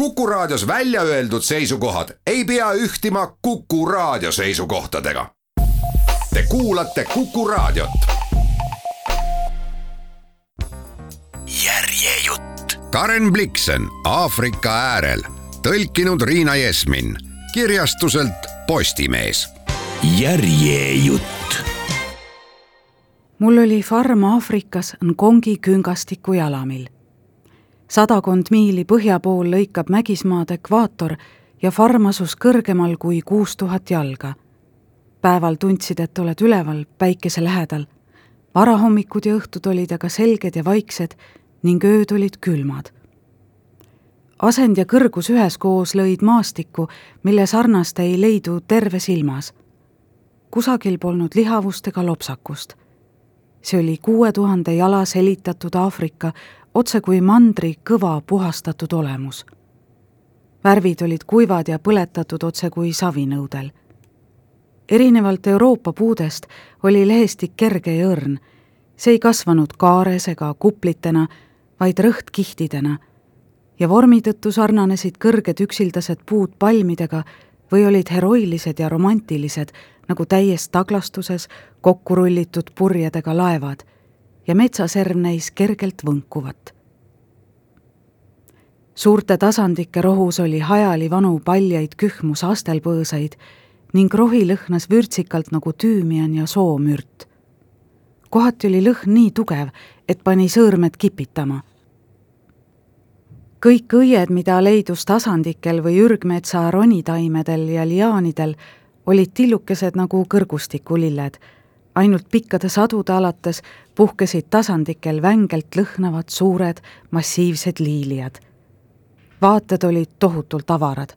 Kuku Raadios välja öeldud seisukohad ei pea ühtima Kuku Raadio seisukohtadega. Te kuulate Kuku Raadiot. järjejutt. Karen Bliksen Aafrika äärel, tõlkinud Riina Jesmin, kirjastuselt Postimees. järjejutt. mul oli farm Aafrikas Nkongi küngastiku jalamil sadakond miili põhja pool lõikab Mägismaad ekvaator ja farm asus kõrgemal kui kuus tuhat jalga. päeval tundsid, et oled üleval päikese lähedal. varahommikud ja õhtud olid aga selged ja vaiksed ning ööd olid külmad. asend ja kõrgus üheskoos lõid maastikku, mille sarnast ei leidu terves ilmas. kusagil polnud lihavust ega lopsakust see oli kuue tuhande jala selitatud Aafrika otse kui mandri kõva puhastatud olemus. värvid olid kuivad ja põletatud otse kui savinõudel. erinevalt Euroopa puudest oli lehestik kerge ja õrn. see ei kasvanud kaares ega kuplitena, vaid rõhtkihtidena ja vormi tõttu sarnanesid kõrged üksildased puud palmidega või olid heroilised ja romantilised, nagu täies taglastuses kokku rullitud purjedega laevad ja metsaserv näis kergelt võnkuvat. suurte tasandike rohus oli hajali vanu paljaid kühmus astelpõõsaid ning rohi lõhnas vürtsikalt nagu tüümian ja soomürt. kohati oli lõhn nii tugev, et pani sõõrmed kipitama. kõik õied, mida leidus tasandikel või ürgmetsa ronitaimedel ja liaanidel, olid tillukesed nagu kõrgustikulilled ainult pikkade sadude alates puhkesid tasandikel vängelt lõhnavad suured massiivsed liiliad. vaated olid tohutult avarad.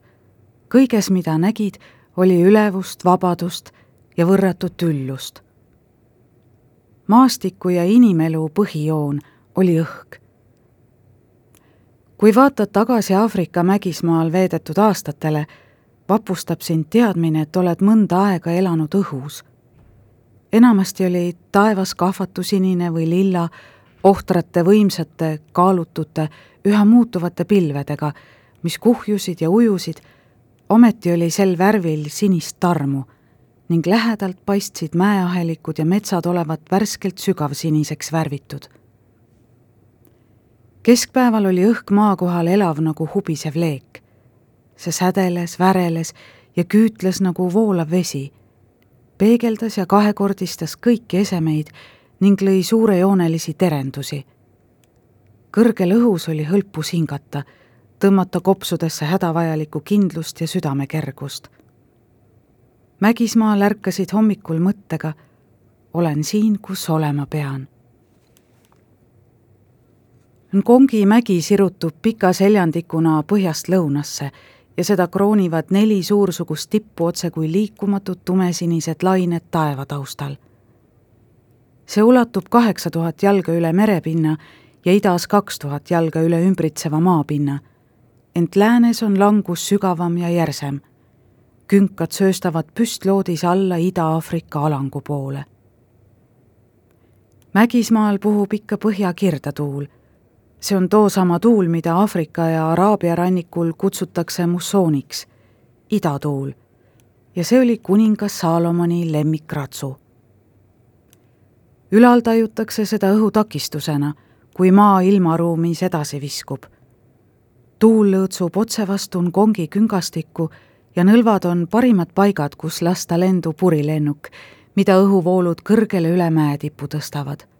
kõiges, mida nägid, oli ülevust, vabadust ja võrratut üllust. maastiku ja inimelu põhijoon oli õhk. kui vaatad tagasi Aafrika mägismaal veedetud aastatele, vapustab sind teadmine, et oled mõnda aega elanud õhus enamasti oli taevas kahvatusinine või lilla, ohtrate võimsate, kaalutute, üha muutuvate pilvedega, mis kuhjusid ja ujusid, ometi oli sel värvil sinist tarmu ning lähedalt paistsid mäeahelikud ja metsad olevat värskelt sügavsiniseks värvitud. keskpäeval oli õhk maa kohal elav nagu hubisev leek. see sädeles, väreles ja küütles nagu voolav vesi peegeldas ja kahekordistas kõiki esemeid ning lõi suurejoonelisi terendusi. kõrgel õhus oli hõlpus hingata, tõmmata kopsudesse hädavajalikku kindlust ja südamekergust. Mägismaal ärkasid hommikul mõttega, olen siin, kus olema pean. Nkongi mägi sirutub pika seljandikuna põhjast lõunasse ja seda kroonivad neli suursugust tippu otse kui liikumatud tumesinised lained taeva taustal. see ulatub kaheksa tuhat jalga üle merepinna ja idas kaks tuhat jalga üle ümbritseva maapinna, ent läänes on langus sügavam ja järsem. künkad sööstavad püstloodis alla Ida-Aafrika alangu poole. mägismaal puhub ikka põhja-kirdatuul see on toosama tuul, mida Aafrika ja Araabia rannikul kutsutakse mussooniks, idatuul. ja see oli kuningas Saalomoni lemmikratsu. ülal tajutakse seda õhutakistusena, kui maa ilmaruumis edasi viskub. tuul lõõtsub otse vastu Ngongi küngastikku ja nõlvad on parimad paigad, kus lasta lendu purilennuk, mida õhuvoolud kõrgele üle mäetipu tõstavad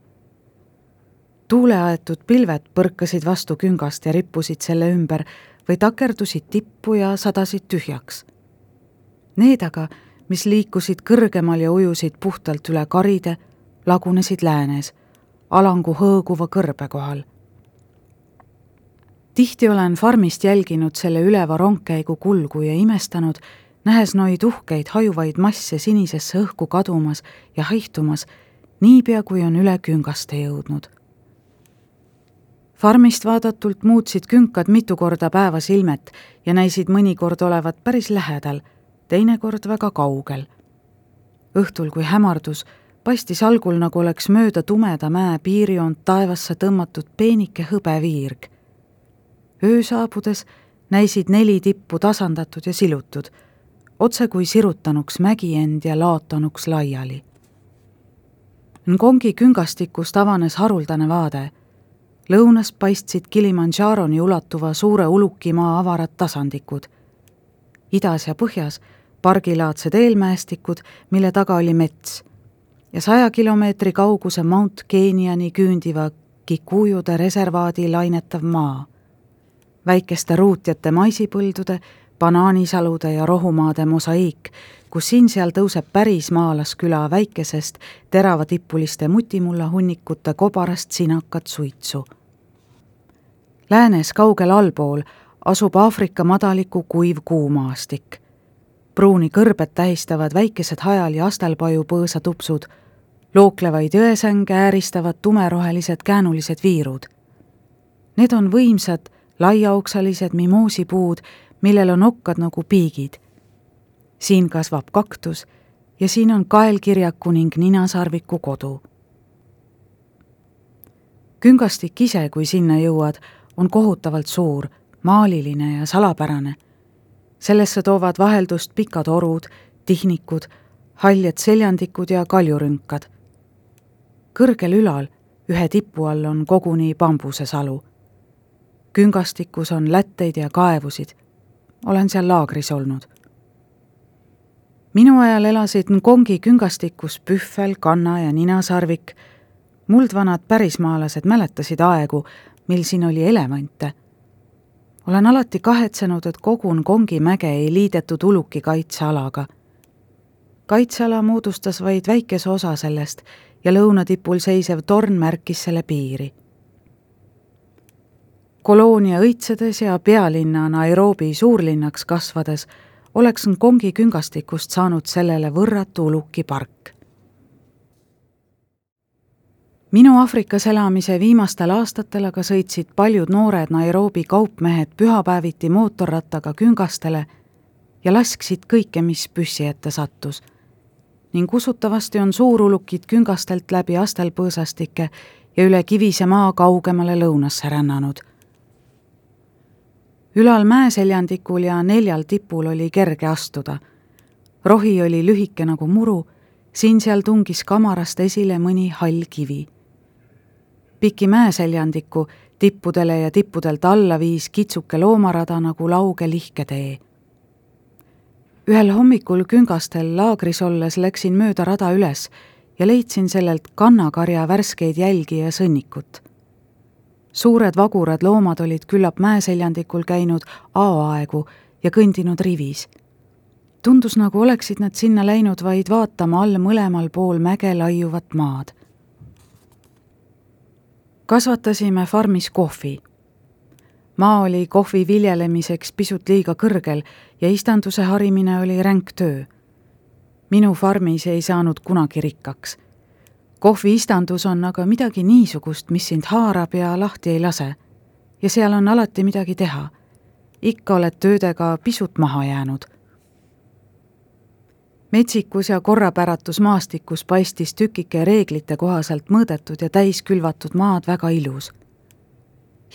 tuuleaetud pilved põrkasid vastu küngast ja rippusid selle ümber või takerdusid tippu ja sadasid tühjaks. Need aga, mis liikusid kõrgemal ja ujusid puhtalt üle karide, lagunesid läänes, alangu hõõguva kõrbe kohal. tihti olen farmist jälginud selle üleva rongkäigu kulgu ja imestanud, nähes noid uhkeid hajuvaid masse sinisesse õhku kadumas ja haihtumas, niipea kui on üle küngaste jõudnud farmist vaadatult muutsid künkad mitu korda päevas ilmet ja näisid mõnikord olevat päris lähedal, teinekord väga kaugel. õhtul, kui hämardus, paistis algul, nagu oleks mööda tumeda mäe piirjoont taevasse tõmmatud peenike hõbeviirg. öö saabudes näisid neli tippu tasandatud ja silutud, otse kui sirutanuks mägi end ja laotanuks laiali. Ngongi küngastikust avanes haruldane vaade. Lõunas paistsid Kilimandžaroni ulatuva suure ulukimaa avarad tasandikud. idas ja põhjas pargilaadsed eelmäestikud, mille taga oli mets ja saja kilomeetri kauguse Mount Keeniani küündiva Kikujude reservaadi lainetav maa. väikeste ruutjate maisipõldude, banaanisalude ja rohumaade mosaiik, kus siin-seal tõuseb päris maalasküla väikesest teravatippuliste mutimulla hunnikute kobarast sinakat suitsu. Läänes kaugel allpool asub Aafrika madaliku kuiv kuumaastik. pruuni kõrbed tähistavad väikesed hajal- ja astelpajupõõsatupsud looklevaid jõesänge ääristavad tumerohelised käänulised viirud. Need on võimsad laiaoksalised mimoosipuud, millel on okkad nagu piigid. Siin kasvab kaktus ja siin on kaelkirjaku ning ninasarviku kodu. küngastik ise, kui sinna jõuad, on kohutavalt suur, maaliline ja salapärane. sellesse toovad vaheldust pikad orud, tihnikud, haljed seljandikud ja kaljurünkad kõrgel ülal, ühe tipu all on koguni bambusesalu. küngastikus on lätteid ja kaevusid. olen seal laagris olnud. Minu ajal elasid Ngongi küngastikus pühvel, kanna ja ninasarvik. muldvanad pärismaalased mäletasid aegu, mil siin oli elevante. olen alati kahetsenud, et kogu Ngongi mäge ei liidetud uluki kaitsealaga kaitseala moodustas vaid väikese osa sellest ja lõunatipul seisev torn märkis selle piiri. koloonia õitsedes ja pealinna Nairobi suurlinnaks kasvades oleks Nkongi küngastikust saanud sellele võrratu Uluki park. minu Aafrikas elamise viimastel aastatel aga sõitsid paljud noored Nairobi kaupmehed pühapäeviti mootorrattaga küngastele ja lasksid kõike, mis püssi ette sattus ning usutavasti on suurulukid küngastelt läbi astelpõõsastike ja üle kivise maa kaugemale lõunasse rännanud. Ülal mäeseljandikul ja neljal tipul oli kerge astuda. rohi oli lühike nagu muru, siin-seal tungis kamarast esile mõni hall kivi. piki mäeseljandiku tippudele ja tippudelt alla viis kitsuke loomarada nagu lauge lihketee ühel hommikul küngastel laagris olles läksin mööda rada üles ja leidsin sellelt kannakarja värskeid jälgi ja sõnnikut. Suured vagurad loomad olid küllap mäeseljandikul käinud aoaegu ja kõndinud rivis. tundus, nagu oleksid nad sinna läinud vaid vaatama all mõlemal pool mäge laiuvat maad. kasvatasime farmis kohvi maa oli kohvi viljelemiseks pisut liiga kõrgel ja istanduse harimine oli ränk töö. minu farmis ei saanud kunagi rikkaks. Kohviistandus on aga midagi niisugust, mis sind haarab ja lahti ei lase. ja seal on alati midagi teha. ikka oled töödega pisut maha jäänud. metsikus ja korrapäratus maastikus paistis tükike reeglite kohaselt mõõdetud ja täis külvatud maad väga ilus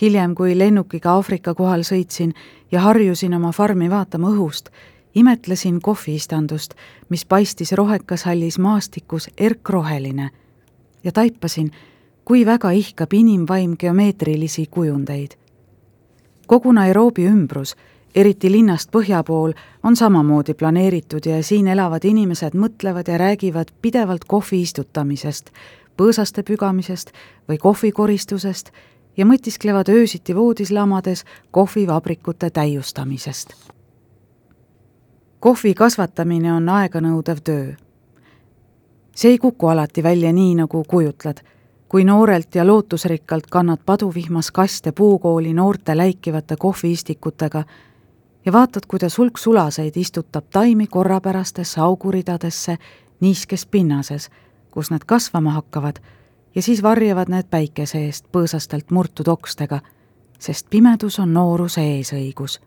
hiljem, kui lennukiga Aafrika kohal sõitsin ja harjusin oma farmi vaatama õhust, imetlesin kohviistandust, mis paistis rohekas hallis maastikus erkroheline ja taipasin, kui väga ihkab inimvaim geomeetrilisi kujundeid. kogu Nairobi ümbrus, eriti linnast põhja pool, on samamoodi planeeritud ja siin elavad inimesed mõtlevad ja räägivad pidevalt kohvi istutamisest, põõsaste pügamisest või kohvikoristusest ja mõtisklevad öösiti voodis lamades kohvivabrikute täiustamisest. kohvi kasvatamine on aeganõudev töö. See ei kuku alati välja nii, nagu kujutled, kui noorelt ja lootusrikkalt kannad paduvihmas kaste puukooli noorte läikivate kohviistikutega ja vaatad, kuidas hulk sulaseid istutab taimi korrapärastesse auguridadesse niiskes pinnases, kus nad kasvama hakkavad ja siis varjavad need päikese eest põõsastelt murtud okstega, sest pimedus on nooruse eesõigus.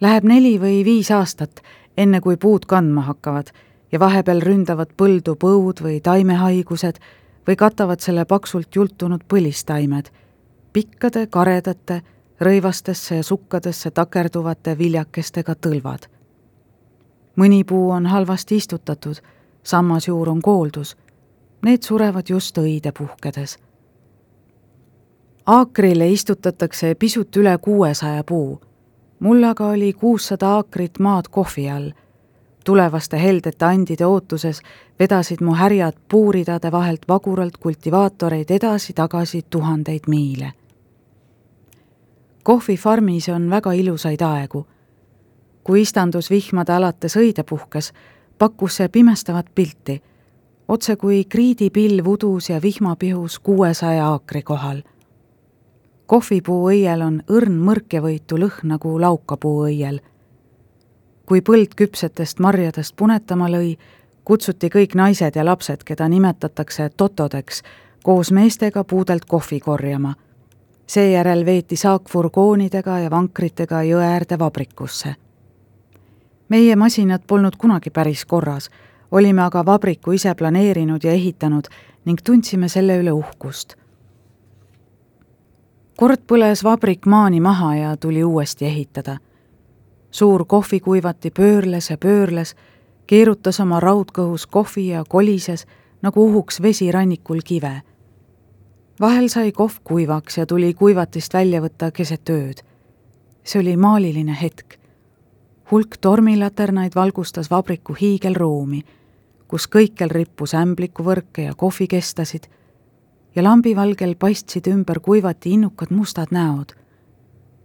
Läheb neli või viis aastat, enne kui puud kandma hakkavad ja vahepeal ründavad põldu põud või taimehaigused või katavad selle paksult jultunud põlistaimed, pikkade, karedate, rõivastesse ja sukkadesse takerduvate viljakestega tõlvad. mõni puu on halvasti istutatud, sammas juur on kooldus. Need surevad just õide puhkedes. aakrile istutatakse pisut üle kuuesaja puu. mul aga oli kuussada aakrit maad kohvi all tulevaste heldete andide ootuses vedasid mu härjad puuridade vahelt vaguralt kultivaatoreid edasi-tagasi tuhandeid miile. kohvifarmis on väga ilusaid aegu. kui istandus vihmade alates õide puhkes, pakkus see pimestavat pilti, otse kui kriidipilv udus ja vihmapihus kuuesaja aakri kohal. kohvipuu õiel on õrn mõrkjavõitu lõhn nagu laukapuu õiel kui põld küpsetest marjadest punetama lõi, kutsuti kõik naised ja lapsed, keda nimetatakse totodeks, koos meestega puudelt kohvi korjama. seejärel veeti saak furgoonidega ja vankritega jõe äärde vabrikusse. meie masinad polnud kunagi päris korras, olime aga vabriku ise planeerinud ja ehitanud ning tundsime selle üle uhkust. kord põles vabrik maani maha ja tuli uuesti ehitada suur kohvikuivati pöörles ja pöörles, keerutas oma raudkõhus kohvi ja kolises, nagu uhuks vesi rannikul kive. vahel sai kohv kuivaks ja tuli kuivatist välja võtta keset ööd. see oli maaliline hetk. hulk tormilaternaid valgustas vabriku hiigelruumi, kus kõikjal rippus ämblikuvõrke ja kohvikestasid ja lambivalgel paistsid ümber kuivati innukad mustad näod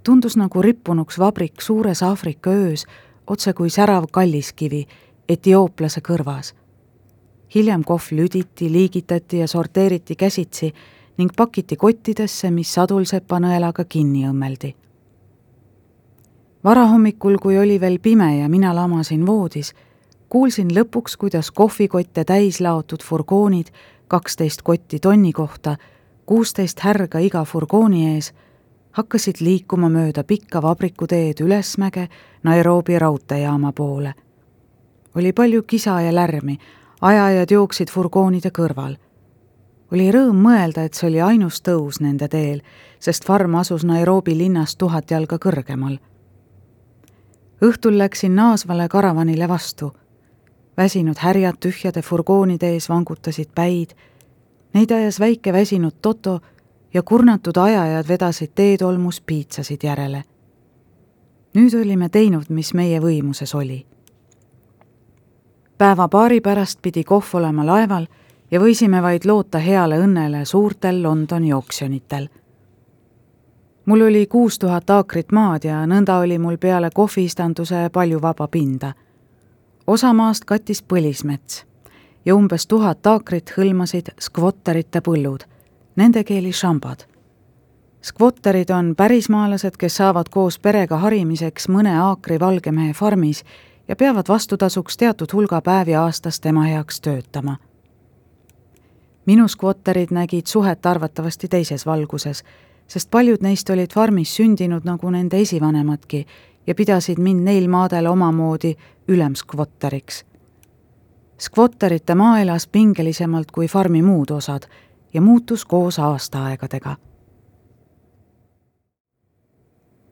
tundus nagu rippunuks vabrik suures Aafrika öös, otse kui särav kalliskivi etiooplase kõrvas. hiljem kohv lüditi, liigitati ja sorteeriti käsitsi ning pakiti kottidesse, mis sadulsepa nõelaga kinni õmmeldi. varahommikul, kui oli veel pime ja mina lamasin voodis, kuulsin lõpuks, kuidas kohvikotte täis laotud furgoonid, kaksteist kotti tonni kohta, kuusteist härga iga furgooni ees hakkasid liikuma mööda pikka vabrikuteed ülesmäge Nairobi raudteejaama poole. oli palju kisa ja lärmi, ajajad jooksid furgoonide kõrval. oli rõõm mõelda, et see oli ainus tõus nende teel, sest farm asus Nairobi linnast tuhat jalga kõrgemal. õhtul läksin naasvale karavanile vastu. väsinud härjad tühjade furgoonide ees vangutasid päid, neid ajas väike väsinud Toto ja kurnatud ajajad vedasid teetolmus piitsasid järele. nüüd olime teinud, mis meie võimuses oli. päeva-paari pärast pidi kohv olema laeval ja võisime vaid loota heale õnnele suurtel Londoni oksjonitel. mul oli kuus tuhat aakrit maad ja nõnda oli mul peale kohviistanduse palju vaba pinda. osa maast kattis põlismets ja umbes tuhat aakrit hõlmasid skvotterite põllud nende keeli šambad. skvotterid on pärismaalased, kes saavad koos perega harimiseks mõne aakri valgemehe farmis ja peavad vastutasuks teatud hulga päevi aastas tema heaks töötama. minu skvotterid nägid suhet arvatavasti teises valguses, sest paljud neist olid farmis sündinud nagu nende esivanemadki ja pidasid mind neil maadel omamoodi ülemskvotteriks skvotterite maa elas pingelisemalt kui farmi muud osad ja muutus koos aastaaegadega.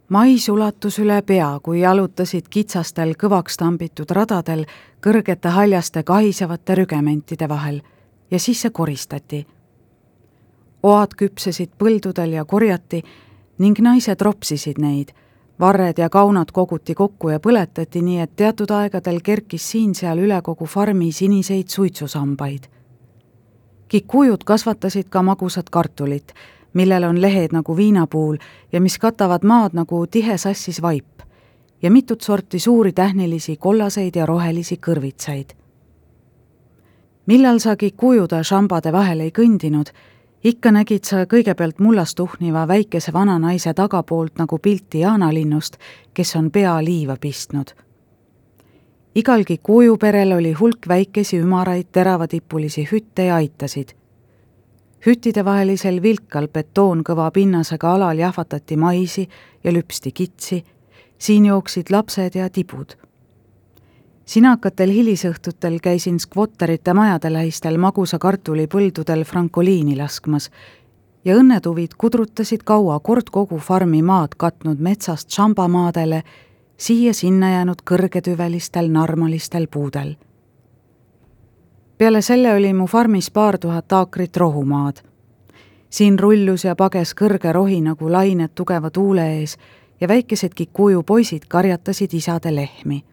mais ulatus üle pea, kui jalutasid kitsastel kõvaks tambitud radadel kõrgete haljaste kahisevate rügementide vahel ja siis see koristati. oad küpsesid põldudel ja korjati ning naised ropsisid neid varred ja kaunad koguti kokku ja põletati, nii et teatud aegadel kerkis siin-seal üle kogu farmi siniseid suitsusambaid kikujud kasvatasid ka magusat kartulit, millel on lehed nagu viinapuul ja mis katavad maad nagu tihe sassis vaip ja mitut sorti suuri tähnilisi kollaseid ja rohelisi kõrvitsaid. millal sa kikujuda šambade vahel ei kõndinud, ikka nägid sa kõigepealt mullast tuhniva väikese vananaise tagapoolt nagu pilti jaanalinnust, kes on pea liiva pistnud igalgi kujuperel oli hulk väikesi ümaraid teravadipulisi hütte ja aitasid. hüttidevahelisel vilkal betoonkõva pinnasega alal jahvatati maisi ja lüpsti kitsi, siin jooksid lapsed ja tibud. sinakatel hilisõhtutel käisin skvotterite majade lähistel magusa kartuli põldudel frankoliini laskmas ja õnnetuvid kudrutasid kaua kord kogu farmi maad katnud metsast šambamaadele siia-sinna jäänud kõrgetüvelistel narmalistel puudel. peale selle oli mu farmis paar tuhat aakrit rohumaad. siin rullus ja pages kõrge rohi nagu lained tugeva tuule ees ja väikesedki kuju poisid karjatasid isade lehmi.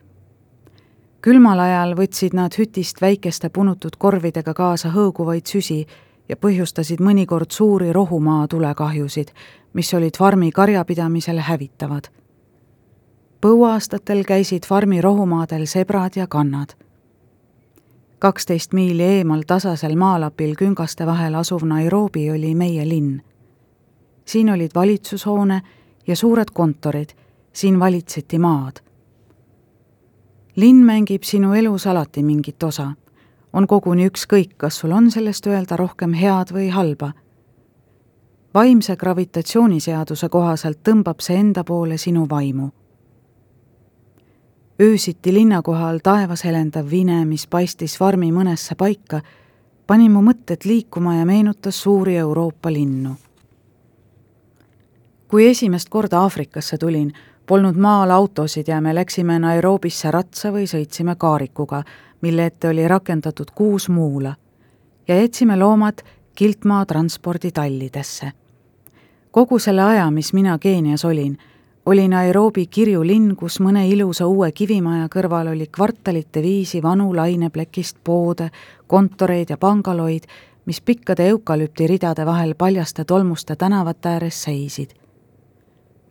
külmal ajal võtsid nad hütist väikeste punutud korvidega kaasa hõõguvaid süsi ja põhjustasid mõnikord suuri rohumaa tulekahjusid, mis olid farmi karjapidamisel hävitavad põuaaastatel käisid farmi rohumaadel sebrad ja kannad. kaksteist miili eemal tasasel maalapil küngaste vahel asuv Nairobi oli meie linn. siin olid valitsushoone ja suured kontorid, siin valitseti maad. linn mängib sinu elus alati mingit osa. on koguni ükskõik, kas sul on sellest öelda rohkem head või halba. vaimse gravitatsiooniseaduse kohaselt tõmbab see enda poole sinu vaimu öösiti linna kohal taevas helendav vine, mis paistis farmi mõnesse paika, pani mu mõtted liikuma ja meenutas suuri Euroopa linnu. kui esimest korda Aafrikasse tulin, polnud maal autosid ja me läksime Nairobisse ratsa või sõitsime kaarikuga, mille ette oli rakendatud kuus muula ja jätsime loomad kiltmaa transporditallidesse. kogu selle aja, mis mina Keenias olin oli Nairobi kirju linn, kus mõne ilusa uue kivimaja kõrval oli kvartalite viisi vanu laineplekist poode, kontoreid ja pangaloid, mis pikkade eukalüptiridade vahel paljaste tolmuste tänavate ääres seisid.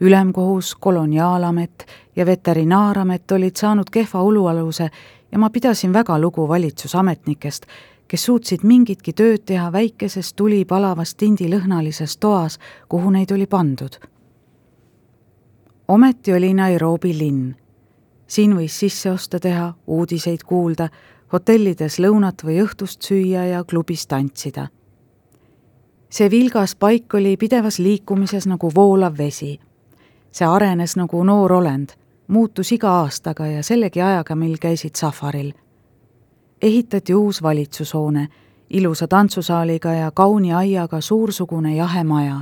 ülemkohus, koloniaalamet ja veterinaaramet olid saanud kehva ulualuse ja ma pidasin väga lugu valitsusametnikest, kes suutsid mingitki tööd teha väikeses tuli palavas tindilõhnalises toas, kuhu neid oli pandud ometi oli Nairobi linn. siin võis sisseoste teha, uudiseid kuulda, hotellides lõunat või õhtust süüa ja klubis tantsida. see vilgas paik oli pidevas liikumises nagu voolav vesi. see arenes nagu noor olend, muutus iga aastaga ja sellegi ajaga, mil käisid safaril. ehitati uus valitsushoone, ilusa tantsusaaliga ja kauni aiaga suursugune jahe maja.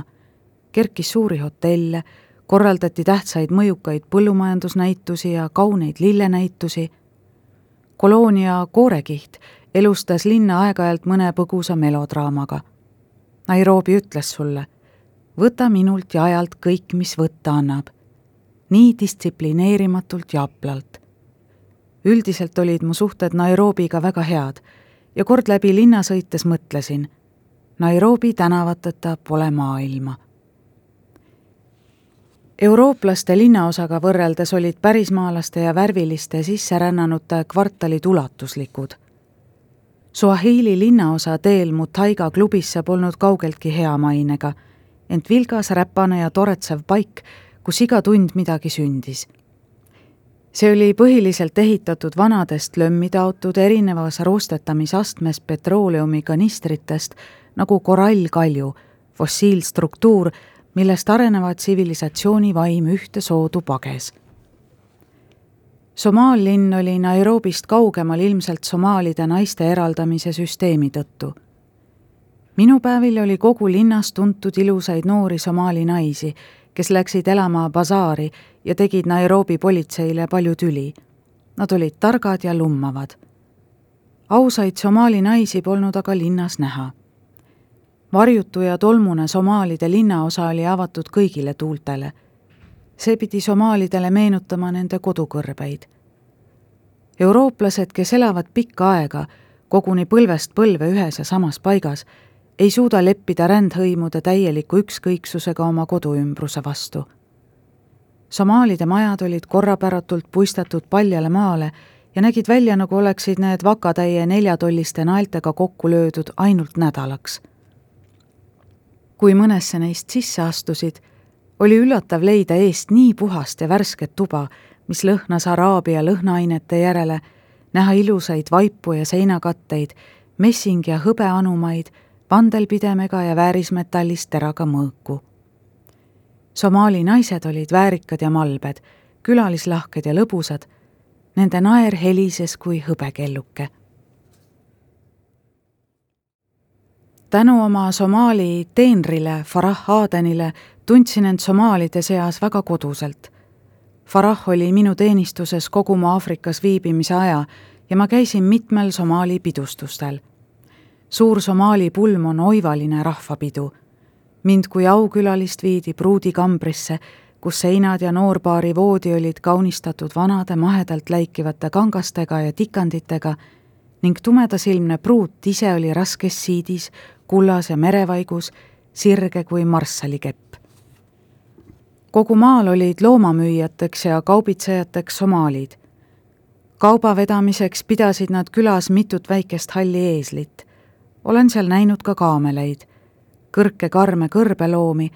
kerkis suuri hotelle korraldati tähtsaid mõjukaid põllumajandusnäitusi ja kauneid lillenäitusi. koloonia Koorekiht elustas linna aeg-ajalt mõne põgusa melodraamaga. Nairobi ütles sulle, võta minult ja ajalt kõik, mis võtta annab. nii distsiplineerimatult ja aplalt. üldiselt olid mu suhted Nairobiga väga head ja kord läbi linna sõites mõtlesin, Nairobi tänavateta pole maailma eurooplaste linnaosaga võrreldes olid pärismaalaste ja värviliste sisserännanute kvartalid ulatuslikud. Suahili linnaosa teel Mutaiga klubisse polnud kaugeltki hea mainega, ent vilgas, räpane ja toretsev paik, kus iga tund midagi sündis. see oli põhiliselt ehitatud vanadest lömmitaotud erinevas roostetamisastmes petrooleumikanistritest nagu korallkalju, fossiilstruktuur, millest arenevad tsivilisatsiooni vaim ühte soodu pages. Somaallinn oli Nairobist kaugemal ilmselt somaalide naiste eraldamise süsteemi tõttu. minu päevil oli kogu linnas tuntud ilusaid noori somaali naisi, kes läksid elama basaari ja tegid Nairobi politseile palju tüli. Nad olid targad ja lummavad. ausaid somaali naisi polnud aga linnas näha varjutu ja tolmune somaalide linnaosa oli avatud kõigile tuultele. see pidi somaalidele meenutama nende kodukõrbeid. eurooplased, kes elavad pikka aega, koguni põlvest põlve ühes ja samas paigas, ei suuda leppida rändhõimude täieliku ükskõiksusega oma koduümbruse vastu. Somaalide majad olid korrapäratult puistatud paljale maale ja nägid välja, nagu oleksid need vakatäie neljatolliste naeltega kokku löödud ainult nädalaks kui mõnesse neist sisse astusid, oli üllatav leida eest nii puhast ja värsket tuba, mis lõhnas araabia lõhnaainete järele, näha ilusaid vaipu ja seinakatteid, messing- ja hõbeanumaid, vandelpidemega ja väärismetallist teraga mõõku. Somaali naised olid väärikad ja malbed, külalislahked ja lõbusad, nende naer helises kui hõbekelluke tänu oma Somaali teenrile Farah Adenile tundsin end somaalide seas väga koduselt. Farah oli minu teenistuses kogu mu Aafrikas viibimise aja ja ma käisin mitmel Somaali pidustustel. suur Somaali pulm on oivaline rahvapidu. mind kui aukülalist viidi pruudikambrisse, kus seinad ja noorpaari voodi olid kaunistatud vanade mahedalt läikivate kangastega ja tikanditega ning tumedasilmne pruut ise oli raskes siidis, kullas ja merevaigus, sirge kui marssalikepp. kogu maal olid loomamüüjateks ja kaubitsejateks somaalid. kauba vedamiseks pidasid nad külas mitut väikest halli eeslit. olen seal näinud ka kaameleid, kõrke karme kõrbeloomi,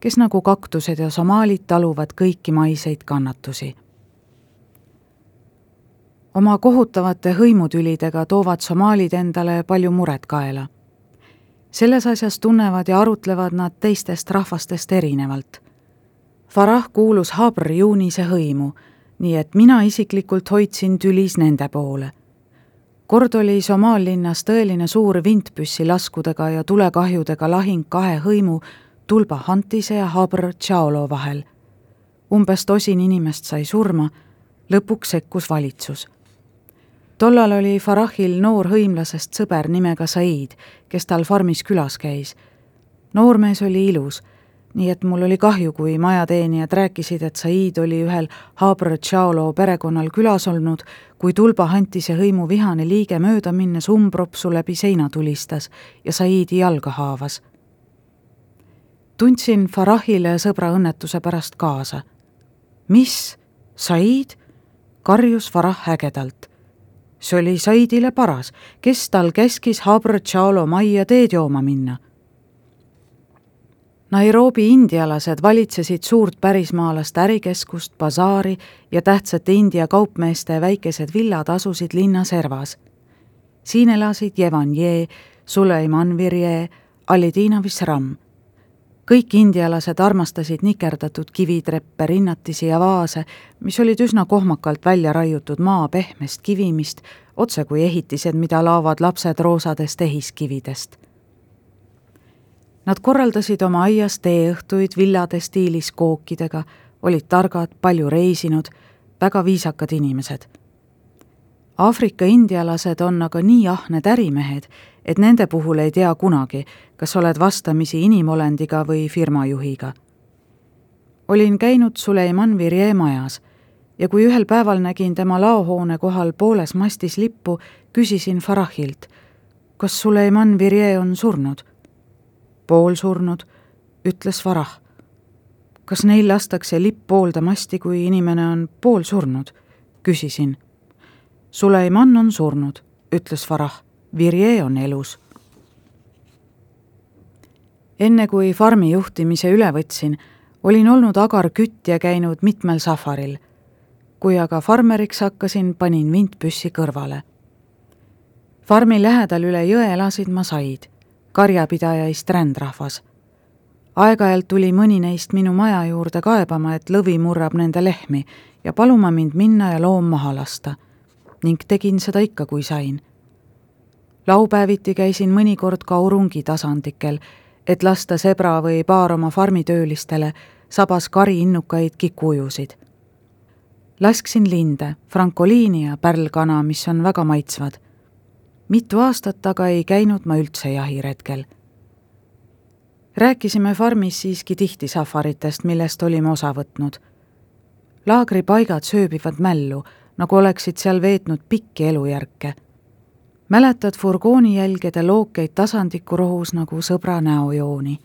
kes nagu kaktused ja somaalid taluvad kõiki maiseid kannatusi oma kohutavate hõimutülidega toovad somaalid endale palju muret kaela. selles asjas tunnevad ja arutlevad nad teistest rahvastest erinevalt. Farah kuulus Habr juunise hõimu, nii et mina isiklikult hoidsin tülis nende poole. kord oli Somaallinnas tõeline suur vintpüssi laskudega ja tulekahjudega lahing kahe hõimu, Tulba Hantise ja Habr Tšaolo vahel. umbes tosin inimest sai surma, lõpuks sekkus valitsus tollal oli Farahil noor hõimlasest sõber nimega Said, kes tal farmis külas käis. noormees oli ilus, nii et mul oli kahju, kui majateenijad rääkisid, et Said oli ühel Habra Tšaolo perekonnal külas olnud, kui Tulba Hantise hõimu vihane liige mööda minnes umbropsu läbi seina tulistas ja Saidi jalga haavas. tundsin Farahile sõbra õnnetuse pärast kaasa. mis, Said? karjus Farah ägedalt see oli Saidile paras, kes tal käskis Habr Tšaolo majja teed jooma minna. Nairobi indialased valitsesid suurt pärismaalaste ärikeskust, basaari ja tähtsate India kaupmeeste väikesed villad asusid linna servas. siin elasid Jevan Jee, Suleiman Virje, Alidina Visram kõik indialased armastasid nikerdatud kivitreppe, rinnatisi ja vaase, mis olid üsna kohmakalt välja raiutud maa pehmest kivimist, otse kui ehitised, mida laovad lapsed roosadest tehiskividest. Nad korraldasid oma aias teeõhtuid villade stiilis kookidega, olid targad, palju reisinud, väga viisakad inimesed Aafrika indialased on aga nii ahned ärimehed, et nende puhul ei tea kunagi, kas oled vastamisi inimolendiga või firmajuhiga. olin käinud Suleiman Virje majas ja kui ühel päeval nägin tema laohoone kohal pooles mastis lippu, küsisin Farahilt, kas Suleiman Virje on surnud? poolsurnud, ütles Farah. kas neil lastakse lipp poolda masti, kui inimene on poolsurnud? küsisin Suleiman on surnud, ütles Farah. Virje on elus. Enne kui farmi juhtimise üle võtsin, olin olnud agar kütt ja käinud mitmel safaril. kui aga farmeriks hakkasin, panin vintpüssi kõrvale. farmi lähedal üle jõe elasid masaid, karjapidajaist rändrahvas. aeg-ajalt tuli mõni neist minu maja juurde kaebama, et lõvi murrab nende lehmi ja paluma mind minna ja loom maha lasta ning tegin seda ikka, kui sain. laupäeviti käisin mõnikord ka urungi tasandikel, et lasta sebra või paar oma farmitöölistele sabas kari innukaid kikujusid. lasksin linde, frankoliini ja pärlkana, mis on väga maitsvad. mitu aastat aga ei käinud ma üldse jahiretkel rääkisime farmis siiski tihti safaritest, millest olime osa võtnud. laagripaigad sööbivad mällu nagu oleksid seal veetnud pikki elujärke. Mäletad furgoonijälgede lookeid tasandikurohus nagu sõbra näojooni?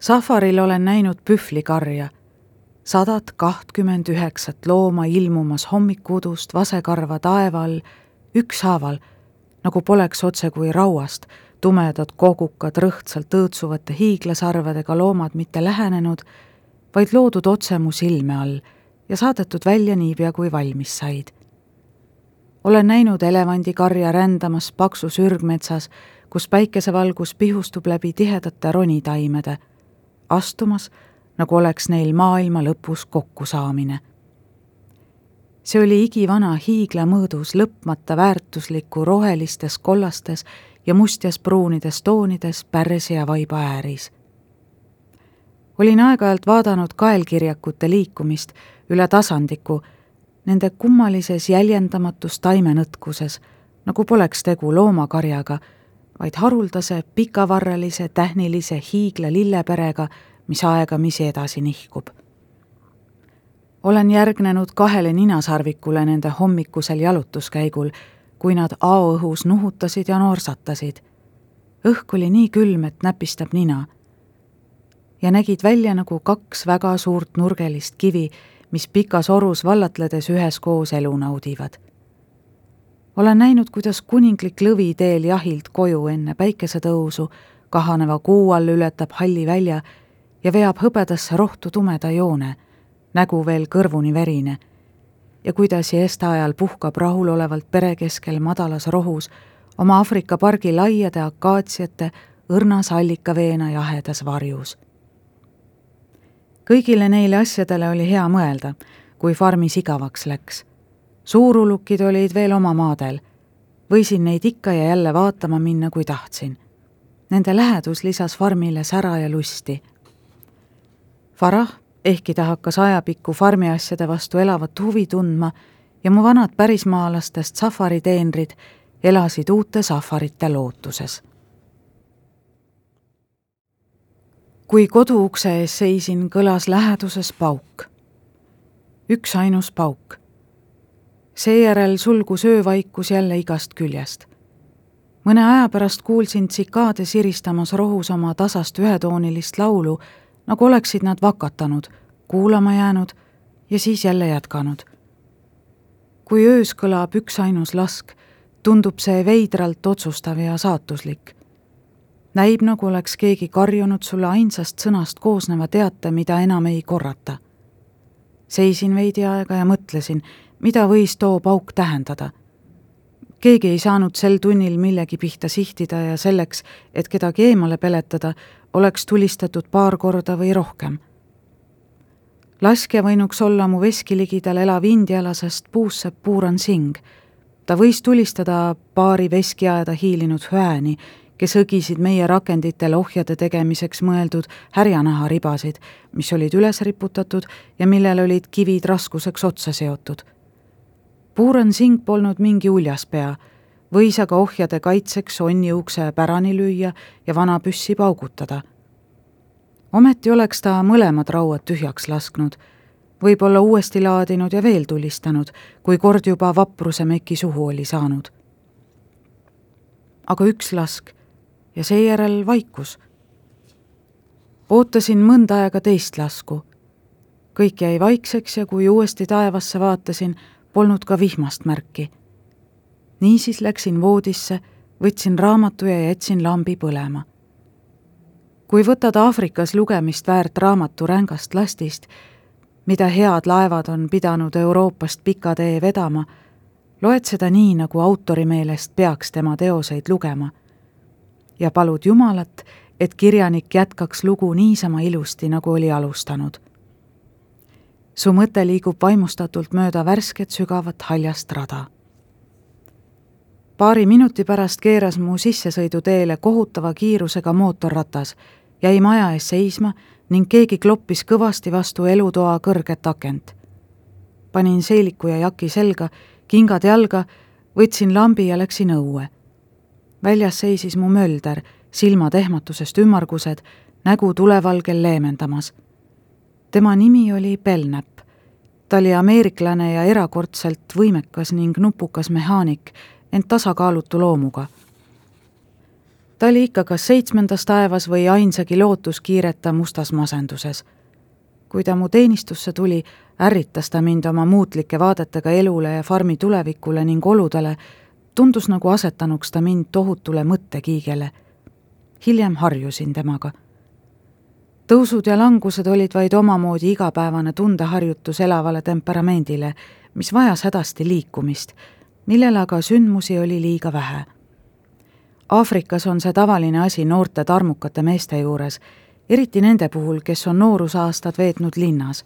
safaril olen näinud pühvlikarja, sadat kahtkümmend üheksat looma ilmumas hommikuudust vasekarva taeva all, ükshaaval, nagu poleks otsekui rauast, tumedad kogukad rõhtsalt õõtsuvate hiiglasarvedega loomad mitte lähenenud, vaid loodud otse mu silme all ja saadetud välja niipea, kui valmis said. Olen näinud elevandikarja rändamas paksus ürgmetsas, kus päikesevalgus pihustub läbi tihedate ronitaimede, astumas, nagu oleks neil maailma lõpus kokkusaamine. see oli igivana hiigla mõõdus lõpmata väärtusliku rohelistes, kollastes ja mustjas pruunides toonides pärsi ja vaiba ääris. olin aeg-ajalt vaadanud kaelkirjakute liikumist üle tasandiku, nende kummalises jäljendamatus taimenõtkuses, nagu poleks tegu loomakarjaga, vaid haruldase pikavarrelise tähnilise hiigla lilleperega, mis aegamisi edasi nihkub olen järgnenud kahele ninasarvikule nende hommikusel jalutuskäigul, kui nad aoõhus nuhutasid ja noorsatasid. õhk oli nii külm, et näpistab nina. ja nägid välja nagu kaks väga suurt nurgelist kivi, mis pikas orus vallatledes üheskoos elu naudivad. olen näinud, kuidas kuninglik lõvi teel jahilt koju enne päikesetõusu kahaneva kuu all ületab halli välja ja veab hõbedasse rohtu tumeda joone nägu veel kõrvuni verine. ja kuidas siesta ajal puhkab rahulolevalt pere keskel madalas rohus oma Aafrika pargi laiade akaatsiate õrnas allikaveena jahedas varjus. Kõigile neile asjadele oli hea mõelda, kui farmis igavaks läks. suurulukid olid veel oma maadel, võisin neid ikka ja jälle vaatama minna, kui tahtsin. Nende lähedus lisas farmile sära ja lusti. Farah ehkki ta hakkas ajapikku farmiasjade vastu elavat huvi tundma ja mu vanad pärismaalastest safariteenrid elasid uute safarite lootuses. Kui koduukse ees seisin, kõlas läheduses pauk. üksainus pauk. seejärel sulgus öövaikus jälle igast küljest. mõne aja pärast kuulsin tsikaade siristamas rohus oma tasast ühetoonilist laulu nagu oleksid nad vakatanud, kuulama jäänud ja siis jälle jätkanud. kui öös kõlab üksainus lask, tundub see veidralt otsustav ja saatuslik. Näib, nagu oleks keegi karjunud sulle ainsast sõnast koosneva teate, mida enam ei korrata. seisin veidi aega ja mõtlesin, mida võis too pauk tähendada keegi ei saanud sel tunnil millegi pihta sihtida ja selleks, et kedagi eemale peletada, oleks tulistatud paar korda või rohkem. laskja võinuks olla mu veski ligidal elav indialasest puussepp Puuran Singh. ta võis tulistada paari veskiaeda hiilinud hääni, kes õgisid meie rakenditel ohjade tegemiseks mõeldud härjanaharibasid, mis olid üles riputatud ja millel olid kivid raskuseks otsa seotud. Puuran Singh polnud mingi uljaspea võis aga ohjade kaitseks onni ukse pärani lüüa ja vana püssi paugutada. ometi oleks ta mõlemad rauad tühjaks lasknud, võib-olla uuesti laadinud ja veel tulistanud, kui kord juba vapruse meki suhu oli saanud. aga üks lask ja seejärel vaikus. ootasin mõnda aega teist lasku. kõik jäi vaikseks ja kui uuesti taevasse vaatasin, polnud ka vihmast märki niisiis läksin voodisse, võtsin raamatu ja jätsin lambi põlema. kui võtad Aafrikas lugemist väärt raamatu rängast lastist, mida head laevad on pidanud Euroopast pika tee vedama, loed seda nii, nagu autori meelest peaks tema teoseid lugema. Ja palud Jumalat, et kirjanik jätkaks lugu niisama ilusti, nagu oli alustanud. su mõte liigub vaimustatult mööda värsket sügavat haljast rada paari minuti pärast keeras mu sissesõiduteele kohutava kiirusega mootorratas, jäi maja ees seisma ning keegi kloppis kõvasti vastu elutoa kõrget akent. panin seeliku ja jaki selga, kingad jalga, võtsin lambi ja läksin õue. Väljas seisis mu mölder, silmad ehmatusest ümmargused, nägu tulevalgel leemendamas. tema nimi oli Belnap. ta oli ameeriklane ja erakordselt võimekas ning nupukas mehaanik ent tasakaalutu loomuga. ta oli ikka kas seitsmendas taevas või ainsagi lootuskiireta mustas masenduses. kui ta mu teenistusse tuli, ärritas ta mind oma muutlike vaadetega elule ja farmi tulevikule ning oludele, tundus nagu asetanuks ta mind tohutule mõttekiigele. hiljem harjusin temaga tõusud ja langused olid vaid omamoodi igapäevane tundeharjutus elavale temperamendile, mis vajas hädasti liikumist millel aga sündmusi oli liiga vähe. Aafrikas on see tavaline asi noorte tarmukate meeste juures, eriti nende puhul, kes on noorusaastad veetnud linnas.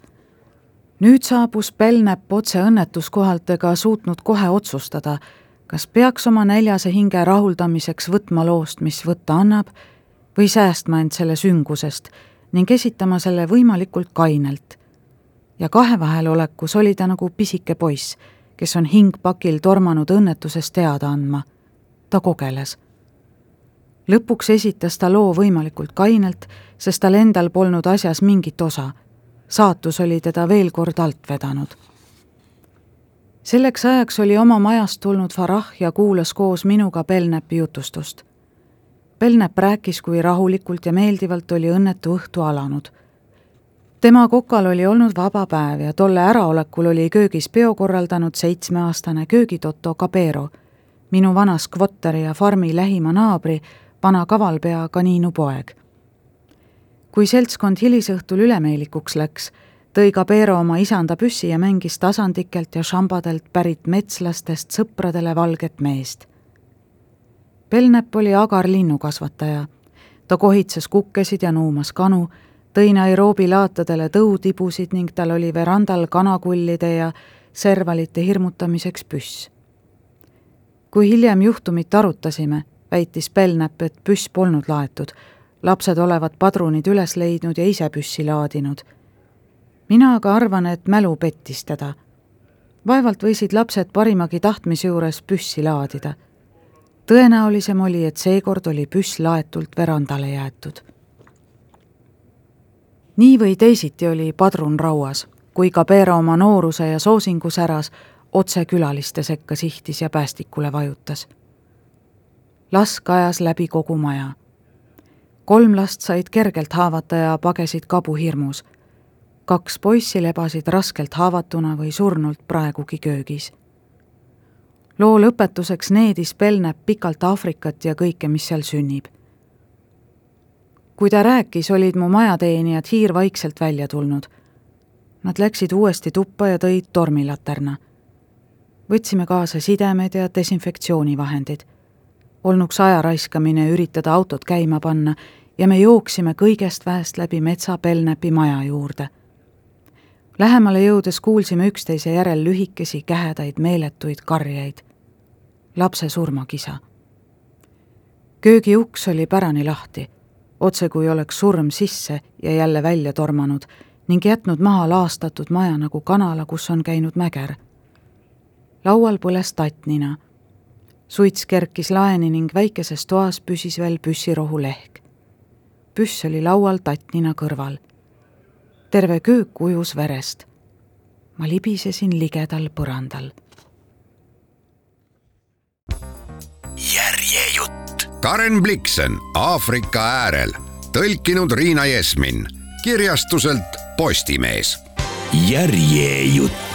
nüüd saabus Belnep otse õnnetuskohalt ega suutnud kohe otsustada, kas peaks oma näljase hinge rahuldamiseks võtma loost, mis võtta annab, või säästma end selle süngusest ning esitama selle võimalikult kainelt. ja kahe vahel olekus oli ta nagu pisike poiss, kes on hingpakil tormanud õnnetusest teada andma. ta kogeles. lõpuks esitas ta loo võimalikult kainelt, sest tal endal polnud asjas mingit osa. saatus oli teda veel kord alt vedanud selleks ajaks oli oma majast tulnud Farah ja kuulas koos minuga Belnepi jutustust. Belnep rääkis, kui rahulikult ja meeldivalt oli õnnetu õhtu alanud. tema kokal oli olnud vaba päev ja tolle äraolekul oli köögis peo korraldanud seitsmeaastane köögitoto Kabero, minu vana skvotteri ja farmi lähima naabri, vana kavalpea Kaniinu poeg. kui seltskond hilisõhtul ülemeelikuks läks tõi Kabero oma isanda püssi ja mängis tasandikelt ja šambadelt pärit metslastest sõpradele valget meest. Belnep oli agar linnukasvataja. ta kohitses kukkesid ja nuumas kanu, tõi Nairobi laatadele tõutibusid ning tal oli verandal kanakullide ja servalite hirmutamiseks püss. kui hiljem juhtumit arutasime, väitis Belnep, et püss polnud laetud, lapsed olevat padrunid üles leidnud ja ise püssi laadinud mina aga arvan, et mälu pettis teda. vaevalt võisid lapsed parimagi tahtmise juures püssi laadida. tõenäolisem oli, et seekord oli püss laetult verandale jäetud. nii või teisiti oli padrun rauas, kui Kabera oma nooruse ja soosingu säras otse külaliste sekka sihtis ja päästikule vajutas. lask ajas läbi kogu maja. kolm last said kergelt haavata ja pagesid kabu hirmus kaks poissi lebasid raskelt haavatuna või surnult praegugi köögis. loo lõpetuseks needis Belnep pikalt Aafrikat ja kõike, mis seal sünnib. kui ta rääkis, olid mu majateenijad hiirvaikselt välja tulnud. Nad läksid uuesti tuppa ja tõid tormilaterna. võtsime kaasa sidemed ja desinfektsioonivahendid. olnuks aja raiskamine üritada autot käima panna ja me jooksime kõigest väest läbi metsa Belnepi maja juurde Lähemale jõudes kuulsime üksteise järel lühikesi kähedaid meeletuid karjeid. lapse surmakisa. köögi uks oli pärani lahti, otse kui oleks surm sisse ja jälle välja tormanud ning jätnud maha laastatud maja nagu kanala, kus on käinud mäger. laual põles tattnina. suits kerkis laeni ning väikeses toas püsis veel püssirohu lehk. püss oli laual tattnina kõrval terve köök ujus verest. ma libisesin ligedal põrandal. järjejutt. Karen Bliksen Aafrika äärel, tõlkinud Riina Jesmin, kirjastuselt Postimees. järjejutt